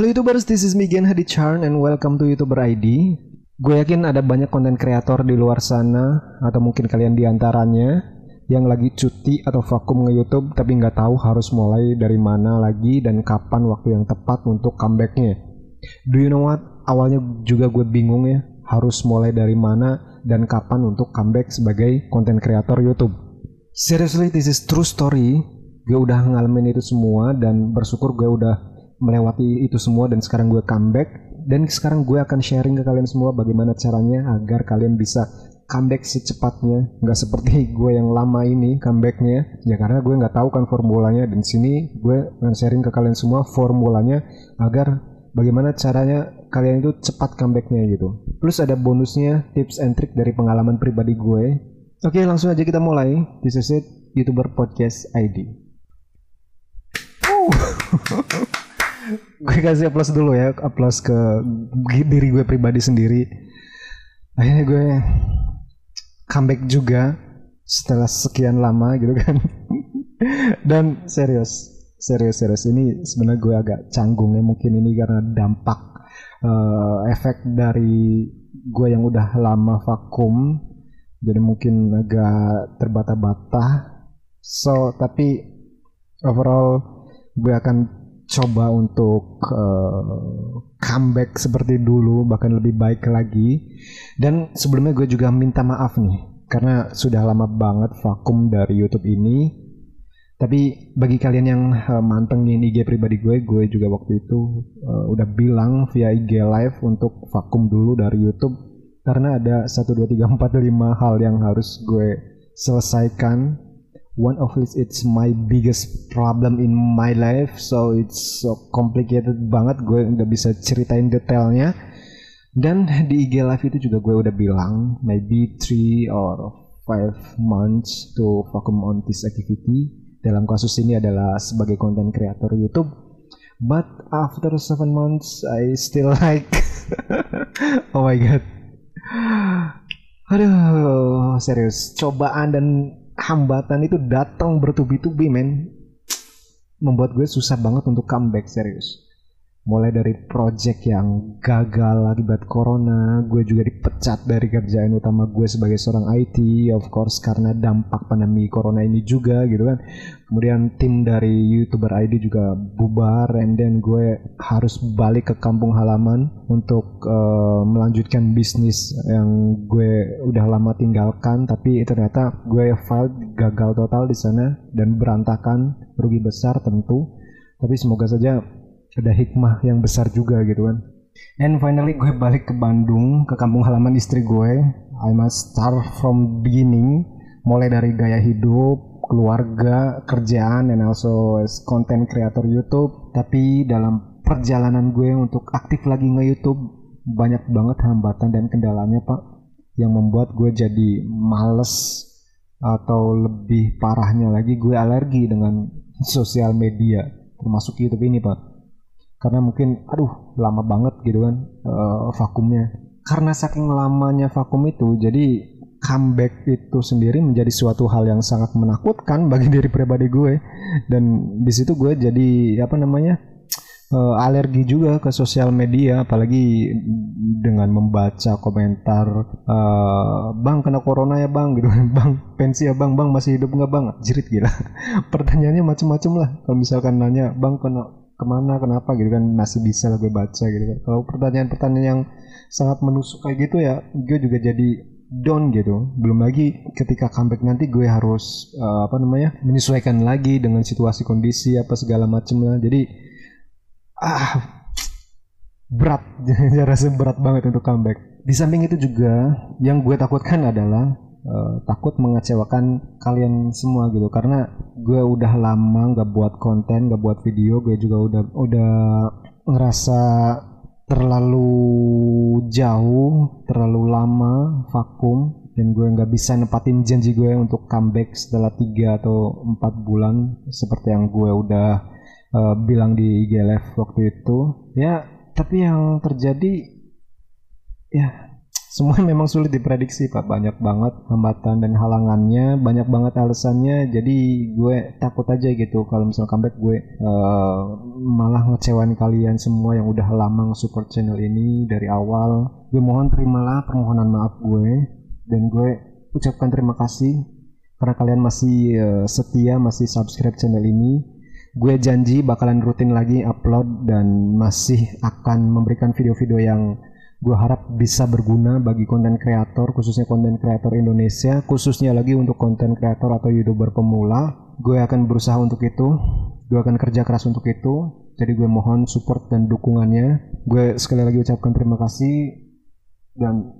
Halo YouTubers, this is me Gen Hadi Charn and welcome to YouTuber ID. Gue yakin ada banyak konten kreator di luar sana atau mungkin kalian di antaranya yang lagi cuti atau vakum nge-YouTube tapi nggak tahu harus mulai dari mana lagi dan kapan waktu yang tepat untuk comebacknya. Do you know what? Awalnya juga gue bingung ya harus mulai dari mana dan kapan untuk comeback sebagai konten kreator YouTube. Seriously, this is true story. Gue udah ngalamin itu semua dan bersyukur gue udah melewati itu semua dan sekarang gue comeback. Dan sekarang gue akan sharing ke kalian semua bagaimana caranya agar kalian bisa comeback secepatnya. Nggak seperti gue yang lama ini comebacknya. Ya karena gue nggak tahu kan formulanya. Dan sini gue akan sharing ke kalian semua formulanya agar bagaimana caranya kalian itu cepat comebacknya gitu. Plus ada bonusnya tips and trick dari pengalaman pribadi gue. Oke langsung aja kita mulai. This is it youtuber podcast ID gue kasih aplaus dulu ya aplaus ke diri gue pribadi sendiri. Akhirnya gue comeback juga setelah sekian lama gitu kan. Dan serius serius serius. Ini sebenarnya gue agak canggung ya mungkin ini karena dampak uh, efek dari gue yang udah lama vakum. Jadi mungkin agak terbata-bata. So tapi overall gue akan coba untuk uh, comeback seperti dulu bahkan lebih baik lagi. Dan sebelumnya gue juga minta maaf nih karena sudah lama banget vakum dari YouTube ini. Tapi bagi kalian yang uh, mantengin IG pribadi gue gue juga waktu itu uh, udah bilang via IG live untuk vakum dulu dari YouTube. Karena ada 1 2 3 4 5 hal yang harus gue selesaikan one of it it's my biggest problem in my life so it's so complicated banget gue nggak bisa ceritain detailnya. Dan di IG live itu juga gue udah bilang maybe three or five months to vacuum on this activity. Dalam kasus ini adalah sebagai content creator YouTube. But after seven months I still like oh my god. Aduh serius cobaan dan hambatan itu datang bertubi-tubi men. Membuat gue susah banget untuk comeback serius mulai dari project yang gagal akibat corona gue juga dipecat dari kerjaan utama gue sebagai seorang IT of course karena dampak pandemi corona ini juga gitu kan. Kemudian tim dari youtuber ID juga bubar and then gue harus balik ke kampung halaman untuk uh, melanjutkan bisnis yang gue udah lama tinggalkan tapi ternyata gue failed gagal total di sana dan berantakan rugi besar tentu. Tapi semoga saja ada hikmah yang besar juga gitu kan. And finally gue balik ke Bandung ke kampung halaman istri gue. I must start from beginning, mulai dari gaya hidup, keluarga, kerjaan, and also as content creator YouTube. Tapi dalam perjalanan gue untuk aktif lagi nge-YouTube banyak banget hambatan dan kendalanya pak yang membuat gue jadi males atau lebih parahnya lagi gue alergi dengan sosial media termasuk YouTube ini pak karena mungkin aduh lama banget gitu kan uh, vakumnya. Karena saking lamanya vakum itu jadi comeback itu sendiri menjadi suatu hal yang sangat menakutkan bagi diri pribadi gue. Dan di situ gue jadi apa namanya uh, alergi juga ke sosial media apalagi dengan membaca komentar uh, bang kena corona ya bang gitu bang pensi ya bang bang masih hidup nggak bang? Jerit gila. Pertanyaannya macam-macam lah. Kalau misalkan nanya bang kena ke mana kenapa gitu kan masih bisa lah gue baca gitu kan. Kalau pertanyaan-pertanyaan yang sangat menusuk kayak gitu ya gue juga jadi down gitu. Belum lagi ketika comeback nanti gue harus uh, apa namanya menyesuaikan lagi dengan situasi kondisi apa segala macam lah. Jadi ah berat. Rasa berat banget untuk comeback. Di samping itu juga yang gue takutkan adalah uh, takut mengecewakan kalian semua gitu. Karena gue udah lama nggak buat konten nggak buat video gue juga udah udah ngerasa terlalu jauh terlalu lama vakum dan gue nggak bisa nepatin janji gue untuk comeback setelah tiga atau empat bulan seperti yang gue udah uh, bilang di IG live waktu itu. Ya tapi yang terjadi ya semua memang sulit diprediksi pak. Banyak banget hambatan dan halangannya banyak banget alasannya. Jadi gue takut aja gitu kalau misal comeback gue uh, malah ngecewain kalian semua yang udah lama support channel ini dari awal. Gue mohon terimalah permohonan maaf gue dan gue ucapkan terima kasih karena kalian masih uh, setia masih subscribe channel ini. Gue janji bakalan rutin lagi upload dan masih akan memberikan video-video yang gue harap bisa berguna bagi konten kreator khususnya konten kreator Indonesia khususnya lagi untuk konten kreator atau youtuber pemula. Gue akan berusaha untuk itu. Gue akan kerja keras untuk itu. Jadi gue mohon support dan dukungannya. Gue sekali lagi ucapkan terima kasih dan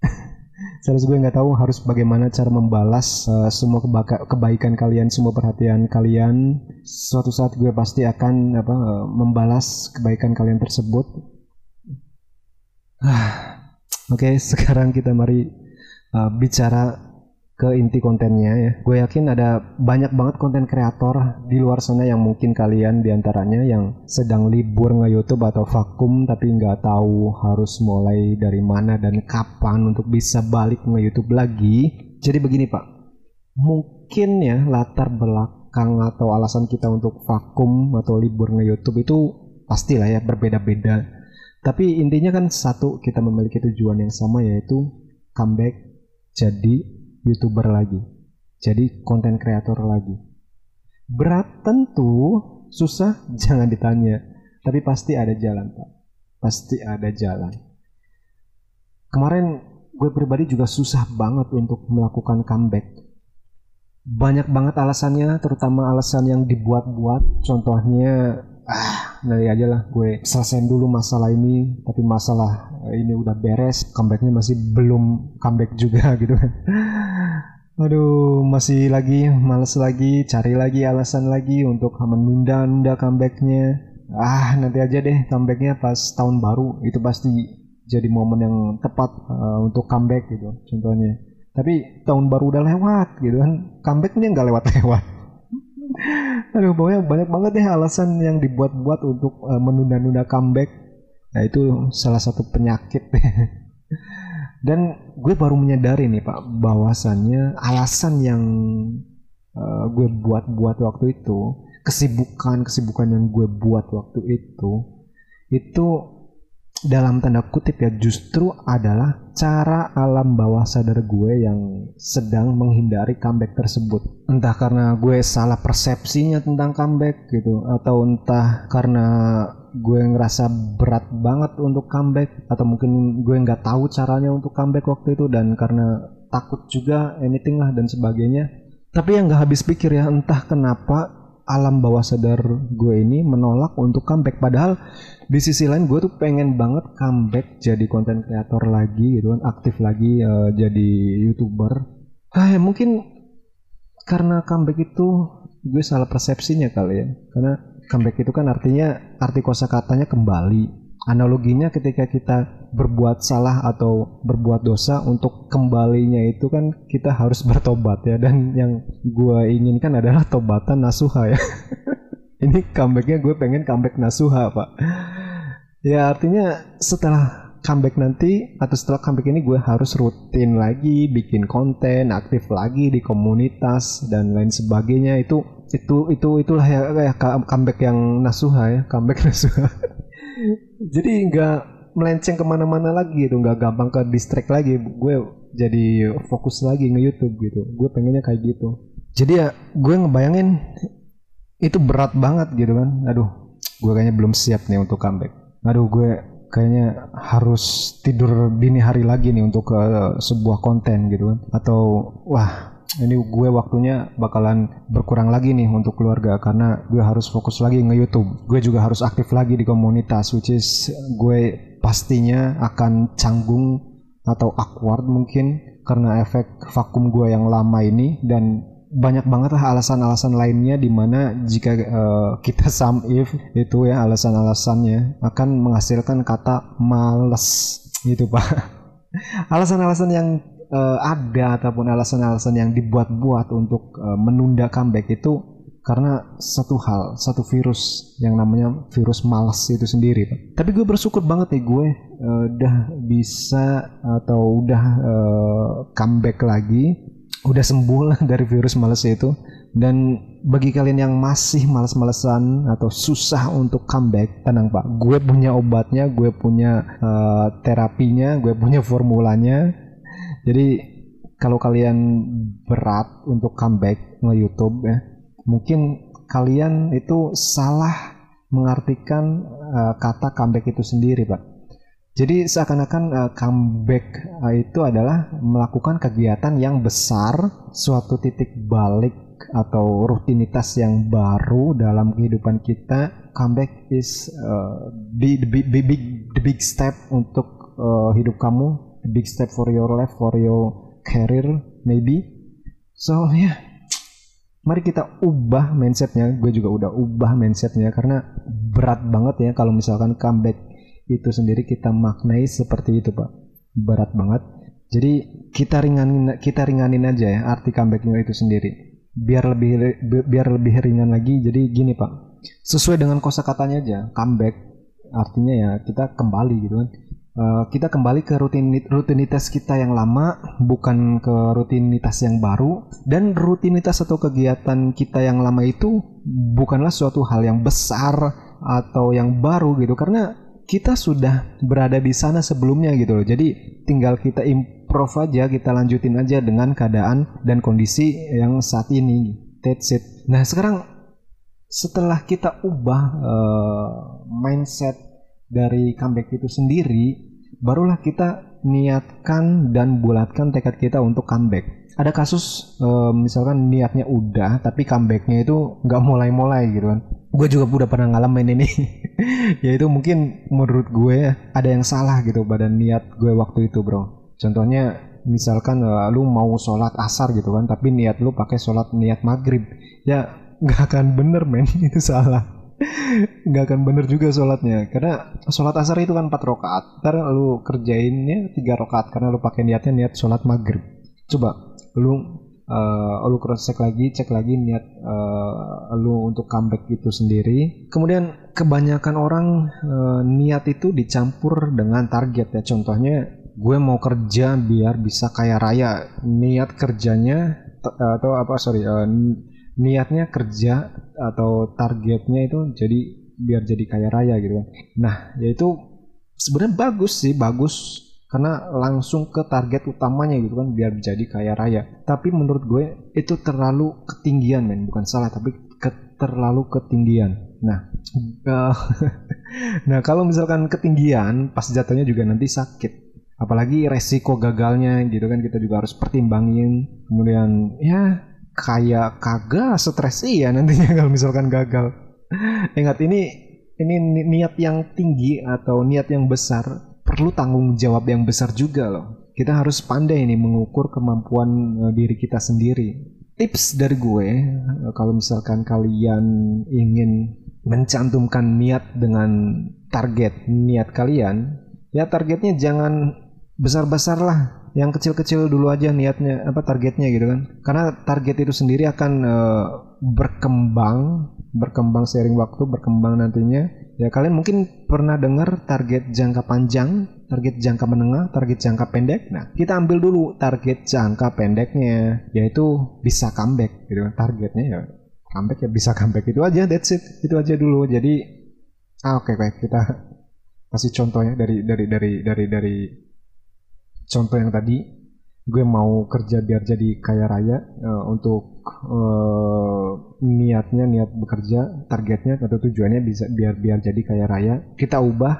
serius gue nggak tahu harus bagaimana cara membalas uh, semua kebaikan kalian semua perhatian kalian. Suatu saat gue pasti akan apa uh, membalas kebaikan kalian tersebut Oke, okay, sekarang kita mari uh, bicara ke inti kontennya ya. Gue yakin ada banyak banget konten kreator di luar sana yang mungkin kalian di antaranya yang sedang libur nge YouTube atau vakum tapi nggak tahu harus mulai dari mana dan kapan untuk bisa balik nge YouTube lagi. Jadi begini pak, mungkin ya latar belakang atau alasan kita untuk vakum atau libur nge YouTube itu pastilah ya berbeda-beda tapi intinya kan satu kita memiliki tujuan yang sama yaitu comeback jadi youtuber lagi, jadi konten kreator lagi. Berat tentu, susah jangan ditanya, tapi pasti ada jalan pak, pasti ada jalan. Kemarin gue pribadi juga susah banget untuk melakukan comeback. Banyak banget alasannya, terutama alasan yang dibuat-buat. Contohnya, ah dari aja lah gue selesaiin dulu masalah ini tapi masalah ini udah beres comebacknya masih belum comeback juga gitu kan. Aduh masih lagi males lagi cari lagi alasan lagi untuk menunda-nunda comebacknya. Ah nanti aja deh comebacknya pas tahun baru itu pasti jadi momen yang tepat uh, untuk comeback gitu contohnya. Tapi tahun baru udah lewat gitu kan comebacknya nggak lewat-lewat Aduh, pokoknya banyak banget deh alasan yang dibuat-buat untuk uh, menunda-nunda comeback. Nah, itu salah satu penyakit. Dan gue baru menyadari nih Pak, bahwasannya alasan yang uh, gue buat-buat waktu itu, kesibukan-kesibukan yang gue buat waktu itu, itu dalam tanda kutip ya justru adalah cara alam bawah sadar gue yang sedang menghindari comeback tersebut. Entah karena gue salah persepsinya tentang comeback gitu atau entah karena gue ngerasa berat banget untuk comeback atau mungkin gue nggak tahu caranya untuk comeback waktu itu dan karena takut juga anything lah dan sebagainya. Tapi yang nggak habis pikir ya entah kenapa alam bawah sadar gue ini menolak untuk comeback. Padahal di sisi lain gue tuh pengen banget comeback jadi konten kreator lagi gitu kan aktif lagi uh, jadi youtuber. Ah ya mungkin karena comeback itu gue salah persepsinya kali ya. Karena comeback itu kan artinya arti kosakatanya kembali analoginya ketika kita berbuat salah atau berbuat dosa untuk kembalinya itu kan kita harus bertobat ya. Dan yang gue inginkan adalah tobatan nasuha ya. Ini comebacknya gue pengen comeback nasuha pak. Ya artinya setelah comeback nanti atau setelah comeback ini gue harus rutin lagi bikin konten aktif lagi di komunitas dan lain sebagainya. Itu itu itu itulah ya, ya comeback yang nasuha ya comeback nasuha jadi nggak melenceng ke mana-mana lagi gitu nggak gampang ke distract lagi. Gue jadi fokus lagi nge YouTube gitu. Gue pengennya kayak gitu. Jadi ya gue ngebayangin itu berat banget gitu kan. Aduh gue kayaknya belum siap nih untuk comeback. Aduh gue kayaknya harus tidur dini hari lagi nih untuk uh, sebuah konten gitu kan. Atau wah ini gue waktunya bakalan berkurang lagi nih untuk keluarga karena gue harus fokus lagi nge YouTube. Gue juga harus aktif lagi di komunitas, which is gue pastinya akan canggung atau awkward mungkin karena efek vakum gue yang lama ini dan banyak banget lah alasan-alasan lainnya di mana jika uh, kita sum if itu ya alasan-alasannya akan menghasilkan kata males gitu pak alasan-alasan yang uh, ada ataupun alasan-alasan yang dibuat-buat untuk uh, menunda comeback itu karena satu hal, satu virus yang namanya virus malas itu sendiri. Pak. Tapi gue bersyukur banget nih gue uh, udah bisa atau udah uh, comeback lagi, udah sembuh lah dari virus malas itu. Dan bagi kalian yang masih males-malesan atau susah untuk comeback, tenang pak, gue punya obatnya, gue punya uh, terapinya, gue punya formulanya. Jadi kalau kalian berat untuk comeback nge YouTube ya, mungkin kalian itu salah mengartikan uh, kata comeback itu sendiri, Pak. Jadi seakan-akan uh, comeback uh, itu adalah melakukan kegiatan yang besar, suatu titik balik atau rutinitas yang baru dalam kehidupan kita. Comeback is uh, the, big, big, big, the big step untuk uh, hidup kamu, the big step for your life, for your career, maybe. So ya, yeah mari kita ubah mindsetnya. Gue juga udah ubah mindsetnya karena berat banget ya kalau misalkan comeback itu sendiri kita maknai seperti itu pak. Berat banget. Jadi kita ringanin kita ringanin aja ya arti comebacknya itu sendiri. Biar lebih biar lebih ringan lagi. Jadi gini pak. Sesuai dengan kosakatanya aja comeback artinya ya kita kembali gitu kan Uh, kita kembali ke rutinitas kita yang lama, bukan ke rutinitas yang baru. Dan rutinitas atau kegiatan kita yang lama itu bukanlah suatu hal yang besar atau yang baru gitu, karena kita sudah berada di sana sebelumnya gitu loh. Jadi tinggal kita improve aja, kita lanjutin aja dengan keadaan dan kondisi yang saat ini. That's it. Nah sekarang setelah kita ubah uh, mindset dari comeback itu sendiri, barulah kita niatkan dan bulatkan tekad kita untuk comeback. Ada kasus uh, misalkan niatnya udah tapi comebacknya itu nggak mulai-mulai gitu kan. Gue juga udah pernah ngalamin ini. ya itu mungkin menurut gue ada yang salah gitu pada niat gue waktu itu bro. Contohnya misalkan uh, lu mau sholat asar gitu kan tapi niat lu pakai sholat niat maghrib ya nggak akan bener men itu salah nggak akan bener juga sholatnya. Karena sholat asar itu kan 4 rakaat. Ntar lu kerjainnya tiga rakaat karena lu pakai niatnya niat sholat maghrib. Coba lu uh, lu cross check lagi cek lagi niat uh, lu untuk comeback itu sendiri. Kemudian kebanyakan orang uh, niat itu dicampur dengan target ya. Contohnya gue mau kerja biar bisa kaya raya. Niat kerjanya atau apa sorry uh, niatnya kerja atau targetnya itu jadi biar jadi kaya raya gitu kan. Nah, yaitu sebenarnya bagus sih, bagus karena langsung ke target utamanya gitu kan biar jadi kaya raya. Tapi menurut gue itu terlalu ketinggian men, bukan salah tapi ke, terlalu ketinggian. Nah, uh, nah kalau misalkan ketinggian pas jatuhnya juga nanti sakit. Apalagi resiko gagalnya gitu kan kita juga harus pertimbangin. Kemudian ya kayak kagak stres iya nantinya kalau misalkan gagal. Ingat ini ini niat yang tinggi atau niat yang besar perlu tanggung jawab yang besar juga loh. Kita harus pandai ini mengukur kemampuan uh, diri kita sendiri. Tips dari gue uh, kalau misalkan kalian ingin mencantumkan niat dengan target niat kalian, ya targetnya jangan besar-besar lah yang kecil-kecil dulu aja niatnya apa targetnya gitu kan. Karena target itu sendiri akan uh, berkembang berkembang sering waktu berkembang nantinya. Ya kalian mungkin pernah dengar target jangka panjang target jangka menengah target jangka pendek. Nah kita ambil dulu target jangka pendeknya yaitu bisa comeback gitu kan targetnya ya. Comeback ya bisa comeback. Itu aja that's it. Itu aja dulu. Jadi ah, oke okay, baik. Kita kasih contohnya dari dari dari dari dari contoh yang tadi gue mau kerja biar jadi kaya raya uh, untuk uh, niatnya niat bekerja targetnya atau tujuannya bisa biar biar jadi kaya raya. Kita ubah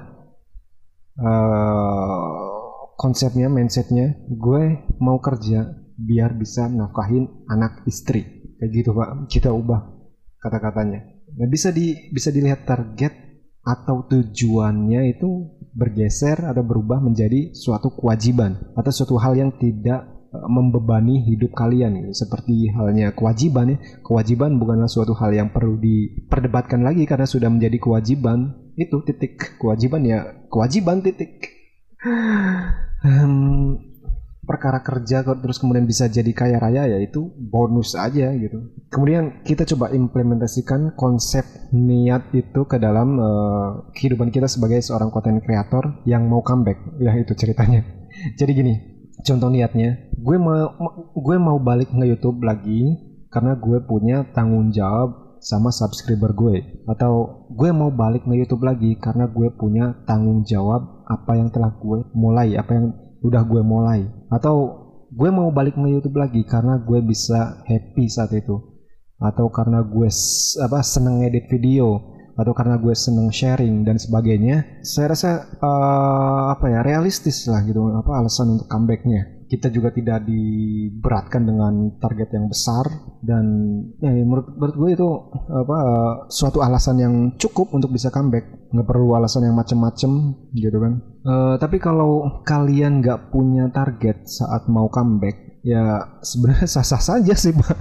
uh, konsepnya mindsetnya. Gue mau kerja biar bisa nafkahin anak istri. Kayak gitu pak. Kita ubah kata-katanya. Nah bisa di bisa dilihat target atau tujuannya itu bergeser atau berubah menjadi suatu kewajiban atau suatu hal yang tidak e, membebani hidup kalian gitu. seperti halnya kewajiban ya. Kewajiban bukanlah suatu hal yang perlu diperdebatkan lagi karena sudah menjadi kewajiban. Itu titik kewajiban ya. Kewajiban titik perkara kerja terus kemudian bisa jadi kaya raya ya itu bonus aja gitu. Kemudian kita coba implementasikan konsep niat itu ke dalam uh, kehidupan kita sebagai seorang content creator yang mau comeback. Ya itu ceritanya. Jadi gini, contoh niatnya, gue mau gue mau balik nge YouTube lagi karena gue punya tanggung jawab sama subscriber gue atau gue mau balik nge YouTube lagi karena gue punya tanggung jawab apa yang telah gue mulai, apa yang udah gue mulai atau gue mau balik ke YouTube lagi karena gue bisa happy saat itu. Atau karena gue apa seneng edit video. Atau karena gue seneng sharing dan sebagainya. Saya rasa uh, apa ya realistis lah gitu. Apa alasan untuk comebacknya kita juga tidak diberatkan dengan target yang besar dan ya, ya menurut, menurut gue itu apa suatu alasan yang cukup untuk bisa comeback. Nggak perlu alasan yang macem-macem gitu kan? Uh, tapi kalau kalian nggak punya target saat mau comeback ya sebenarnya sah-sah saja sih pak.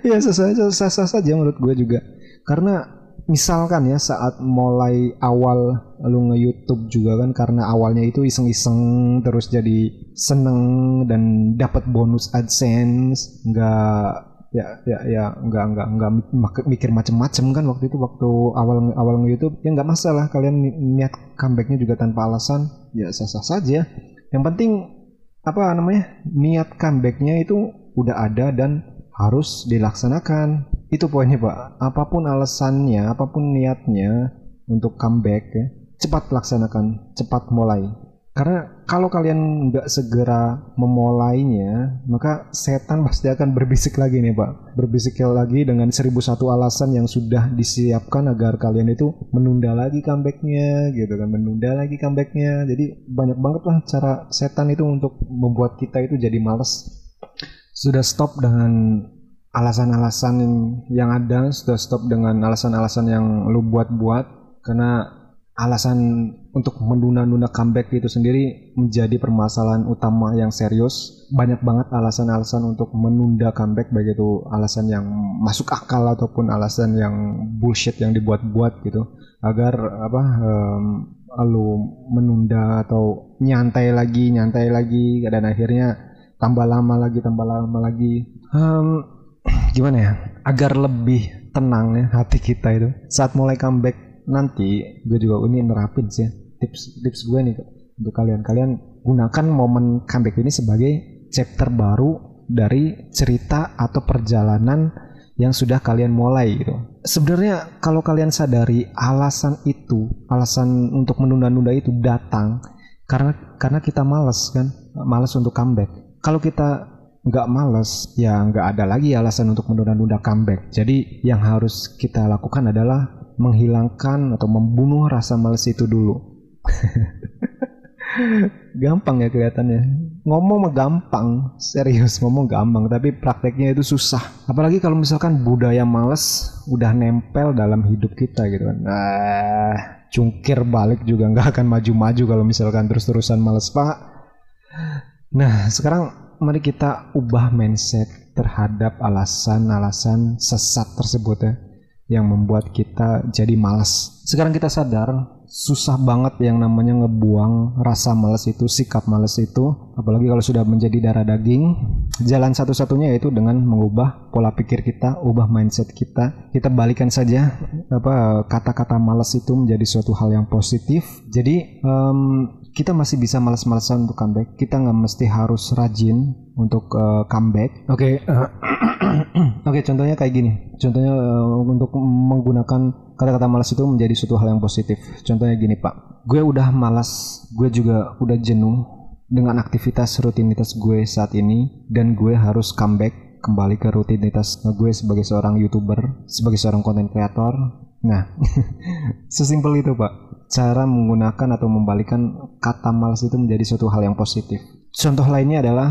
Ya sah-sah sah-sah saja menurut gue juga. Karena misalkan ya saat mulai awal lu nge-YouTube juga kan karena awalnya itu iseng-iseng terus jadi seneng dan dapat bonus AdSense nggak ya ya ya nggak nggak nggak mikir macem-macem kan waktu itu waktu awal awal nge-YouTube ya nggak masalah kalian niat comebacknya juga tanpa alasan ya sah-sah saja. Yang penting apa namanya niat comebacknya itu udah ada dan harus dilaksanakan itu poinnya pak. Apa pun alasannya apa pun niatnya untuk comeback ya cepat laksanakan cepat mulai. Karena kalau kalian nggak segera memulainya maka setan pasti akan berbisik lagi nih pak. Berbisik lagi dengan seribu satu alasan yang sudah disiapkan agar kalian itu menunda lagi comebacknya gitu kan. Menunda lagi comebacknya. Jadi banyak banget lah cara setan itu untuk membuat kita itu jadi males. Sudah stop dengan alasan-alasan yang ada sudah stop dengan alasan-alasan yang lu buat-buat. Karena alasan untuk menunda-nunda comeback itu sendiri menjadi permasalahan utama yang serius. Banyak banget alasan-alasan untuk menunda comeback baik itu alasan yang masuk akal ataupun alasan yang bullshit yang dibuat-buat gitu. Agar apa um, lu menunda atau nyantai lagi nyantai lagi dan akhirnya tambah lama lagi tambah lama lagi. Um, gimana ya? Agar lebih tenang ya hati kita itu. Saat mulai comeback nanti gue juga ini nerapin sih ya, tips tips gue nih untuk kalian. Kalian gunakan momen comeback ini sebagai chapter baru dari cerita atau perjalanan yang sudah kalian mulai gitu. Sebenarnya kalau kalian sadari alasan itu, alasan untuk menunda-nunda itu datang karena karena kita malas kan, malas untuk comeback. Kalau kita nggak males, ya nggak ada lagi alasan untuk menunda-nunda comeback. Jadi yang harus kita lakukan adalah menghilangkan atau membunuh rasa males itu dulu. gampang ya kelihatannya. Ngomong mah gampang, serius ngomong gampang, tapi prakteknya itu susah. Apalagi kalau misalkan budaya males udah nempel dalam hidup kita gitu kan. Nah, cungkir balik juga nggak akan maju-maju kalau misalkan terus-terusan males pak. Nah, sekarang mari kita ubah mindset terhadap alasan-alasan sesat tersebut ya yang membuat kita jadi malas. Sekarang kita sadar susah banget yang namanya ngebuang rasa males itu, sikap males itu, apalagi kalau sudah menjadi darah daging. Jalan satu-satunya yaitu dengan mengubah pola pikir kita, ubah mindset kita. Kita balikan saja apa kata-kata males itu menjadi suatu hal yang positif. Jadi um, kita masih bisa males-malesan untuk comeback. Kita nggak mesti harus rajin untuk uh, comeback. Oke, okay, uh, oke okay, contohnya kayak gini. Contohnya uh, untuk menggunakan kata-kata malas itu menjadi suatu hal yang positif. Contohnya gini Pak, gue udah malas, gue juga udah jenuh dengan aktivitas rutinitas gue saat ini dan gue harus comeback kembali ke rutinitas gue sebagai seorang youtuber, sebagai seorang konten kreator. Nah, sesimpel itu Pak. Cara menggunakan atau membalikan kata malas itu menjadi suatu hal yang positif. Contoh lainnya adalah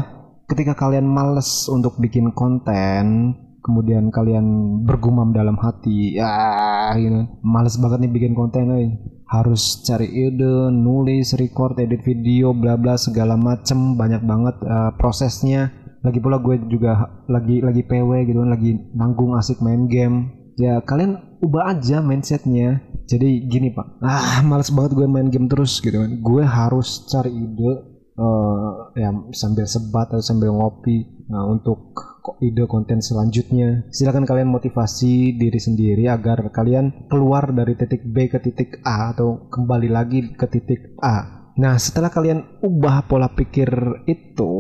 ketika kalian males untuk bikin konten, kemudian kalian bergumam dalam hati ya gitu males banget nih bikin konten nih harus cari ide nulis record edit video bla bla segala macem banyak banget uh, prosesnya. Lagi pula gue juga lagi lagi PW gitu kan lagi nanggung asik main game. Ya kalian ubah aja mindsetnya jadi gini pak. Ah males banget gue main game terus gitu kan. Gue harus cari ide uh, ya sambil sebat atau sambil ngopi nah, untuk ide konten selanjutnya. Silakan kalian motivasi diri sendiri agar kalian keluar dari titik B ke titik A atau kembali lagi ke titik A. Nah setelah kalian ubah pola pikir itu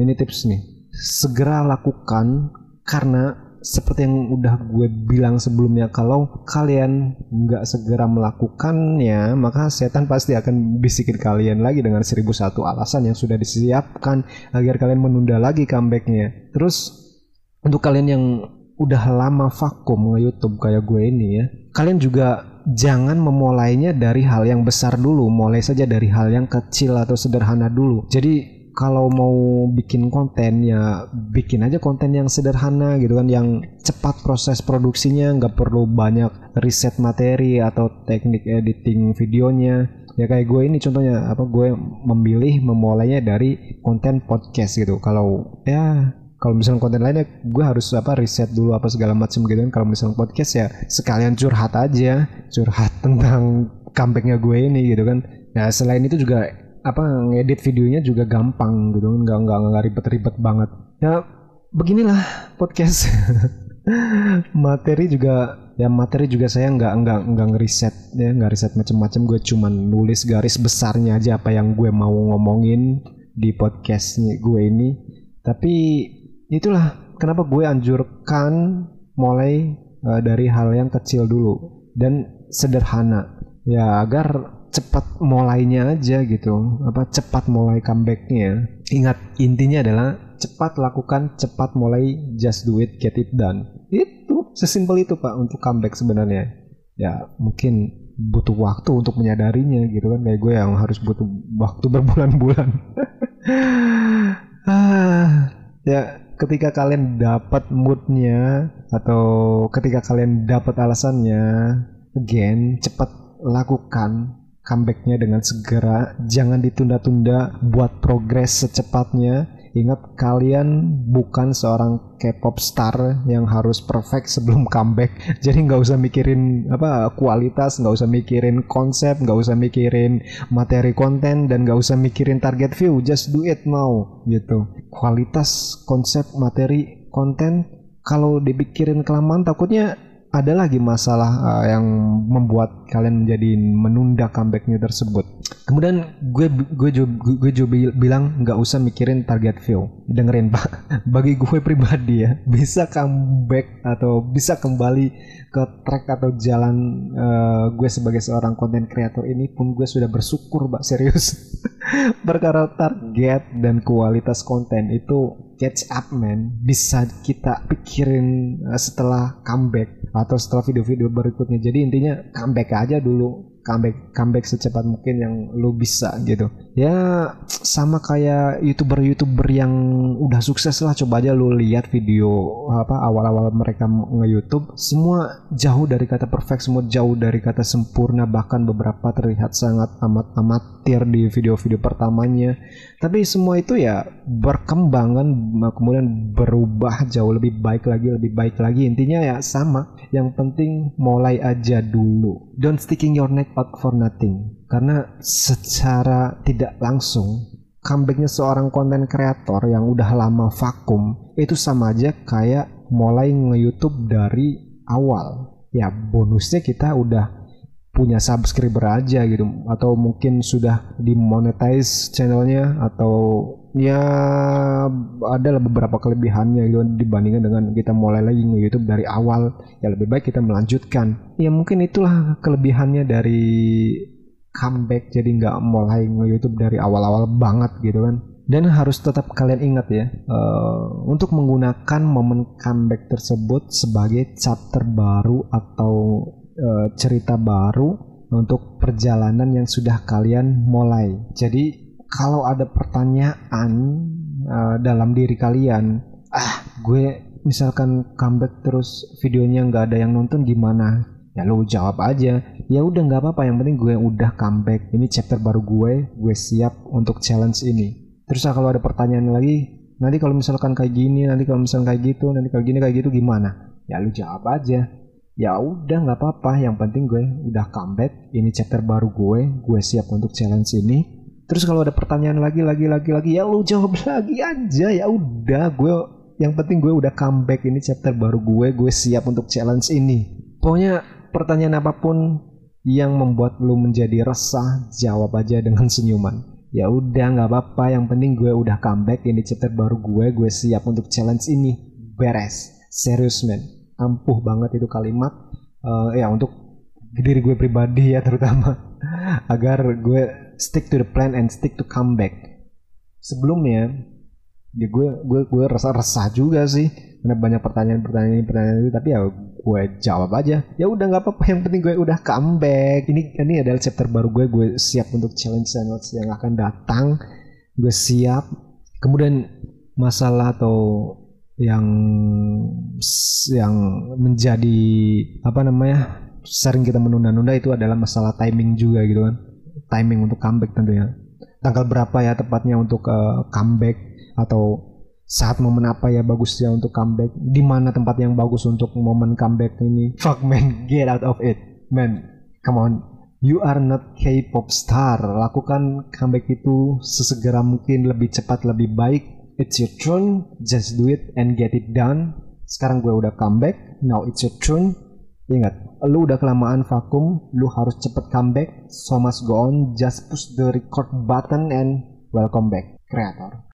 ini tips nih. Segera lakukan karena seperti yang udah gue bilang sebelumnya kalau kalian nggak segera melakukannya maka setan pasti akan bisikin kalian lagi dengan seribu satu alasan yang sudah disiapkan agar kalian menunda lagi comebacknya. Terus untuk kalian yang udah lama vakum nge YouTube kayak gue ini ya kalian juga jangan memulainya dari hal yang besar dulu mulai saja dari hal yang kecil atau sederhana dulu. Jadi kalau mau bikin konten ya bikin aja konten yang sederhana gitu kan yang cepat proses produksinya nggak perlu banyak riset materi atau teknik editing videonya. Ya kayak gue ini contohnya apa gue memilih memulainya dari konten podcast gitu. Kalau ya kalau misalnya konten lainnya gue harus apa riset dulu apa segala macam gitu kan. Kalau misalnya podcast ya sekalian curhat aja curhat tentang comebacknya gue ini gitu kan. Ya selain itu juga apa ngedit videonya juga gampang gitu. Nggak nggak nggak ribet-ribet banget. Ya beginilah podcast. Materi juga ya materi juga saya nggak nggak nggak ngeriset ya nggak riset macam-macam. Gue cuman nulis garis besarnya aja apa yang gue mau ngomongin di podcastnya gue ini. Tapi itulah kenapa gue anjurkan mulai uh, dari hal yang kecil dulu dan sederhana. Ya agar cepat mulainya aja gitu. Apa cepat mulai comebacknya. Ingat intinya adalah cepat lakukan cepat mulai just do it get it done. Itu sesimpel itu pak untuk comeback sebenarnya. Ya mungkin butuh waktu untuk menyadarinya gitu kan. Kayak gue yang harus butuh waktu berbulan-bulan. Ah ya ketika kalian dapat moodnya atau ketika kalian dapat alasannya again cepat lakukan comebacknya dengan segera. Jangan ditunda-tunda buat progres secepatnya. Ingat kalian bukan seorang K-pop star yang harus perfect sebelum comeback. Jadi nggak usah mikirin apa kualitas nggak usah mikirin konsep nggak usah mikirin materi konten dan nggak usah mikirin target view. Just do it now gitu. Kualitas konsep materi konten kalau dipikirin kelamaan takutnya ada lagi masalah uh, yang membuat kalian menjadi menunda comebacknya tersebut. Kemudian gue gue juga, gue juga bilang nggak usah mikirin target view. Dengerin pak, bagi gue pribadi ya bisa comeback atau bisa kembali ke track atau jalan uh, gue sebagai seorang konten kreator ini pun gue sudah bersyukur pak serius. Perkara target dan kualitas konten itu catch up man. Bisa kita pikirin uh, setelah comeback atau setelah video-video berikutnya. Jadi intinya comeback aja dulu comeback comeback secepat mungkin yang lu bisa gitu. Ya sama kayak youtuber youtuber yang udah sukses lah. Coba aja lu lihat video apa awal-awal mereka nge YouTube semua jauh dari kata perfect semua jauh dari kata sempurna bahkan beberapa terlihat sangat amat amatir di video-video pertamanya. Tapi semua itu ya berkembang kan kemudian berubah jauh lebih baik lagi lebih baik lagi. Intinya ya sama yang penting mulai aja dulu. Don't sticking your neck out for nothing. Karena secara tidak langsung comebacknya seorang konten kreator yang udah lama vakum itu sama aja kayak mulai nge-youtube dari awal. Ya bonusnya kita udah punya subscriber aja gitu. Atau mungkin sudah dimonetize channelnya atau ya ada beberapa kelebihannya gitu dibandingkan dengan kita mulai lagi nge YouTube dari awal. Ya lebih baik kita melanjutkan. Ya mungkin itulah kelebihannya dari comeback jadi nggak mulai nge YouTube dari awal-awal banget gitu kan. Dan harus tetap kalian ingat ya uh, untuk menggunakan momen comeback tersebut sebagai chapter baru atau uh, cerita baru untuk perjalanan yang sudah kalian mulai. Jadi kalau ada pertanyaan uh, dalam diri kalian ah gue misalkan comeback terus videonya nggak ada yang nonton gimana? Ya lo jawab aja. Ya udah nggak apa-apa. Yang penting gue udah comeback. Ini chapter baru gue. Gue siap untuk challenge ini. Terus kalau ada pertanyaan lagi nanti kalau misalkan kayak gini nanti kalau misalkan kayak gitu nanti kalau gini kayak gitu gimana? Ya lu jawab aja ya udah nggak apa-apa. Yang penting gue udah comeback. Ini chapter baru gue. Gue siap untuk challenge ini. Terus kalau ada pertanyaan lagi lagi lagi lagi ya lu jawab lagi aja. Ya udah gue yang penting gue udah comeback. Ini chapter baru gue. Gue siap untuk challenge ini. Pokoknya pertanyaan apa pun yang membuat lu menjadi resah jawab aja dengan senyuman. Ya udah nggak apa-apa. Yang penting gue udah comeback. Ini chapter baru gue. Gue siap untuk challenge ini. Beres. Serius men ampuh banget itu kalimat uh, ya untuk diri gue pribadi ya terutama. Agar gue stick to the plan and stick to comeback sebelumnya ya gue gue gue resah resah juga sih karena banyak pertanyaan pertanyaan pertanyaan itu tapi ya gue jawab aja. Ya udah nggak apa-apa yang penting gue udah comeback ini ini adalah chapter baru gue gue siap untuk challenge challenge yang akan datang. Gue siap. Kemudian masalah atau yang yang menjadi apa namanya sering kita menunda-nunda itu adalah masalah timing juga gitu kan. Timing untuk comeback tentunya. Tanggal berapa ya tepatnya untuk uh, comeback? Atau saat momen apa ya bagusnya untuk comeback? Di mana tempat yang bagus untuk momen comeback ini? Fuck man get out of it. Man come on. You are not K-pop star. Lakukan comeback itu sesegera mungkin lebih cepat lebih baik. It's your turn. Just do it and get it done sekarang gue udah comeback. Now it's your turn. Ingat lu udah kelamaan vakum lu harus cepet comeback. So must go on. Just push the record button and welcome back creator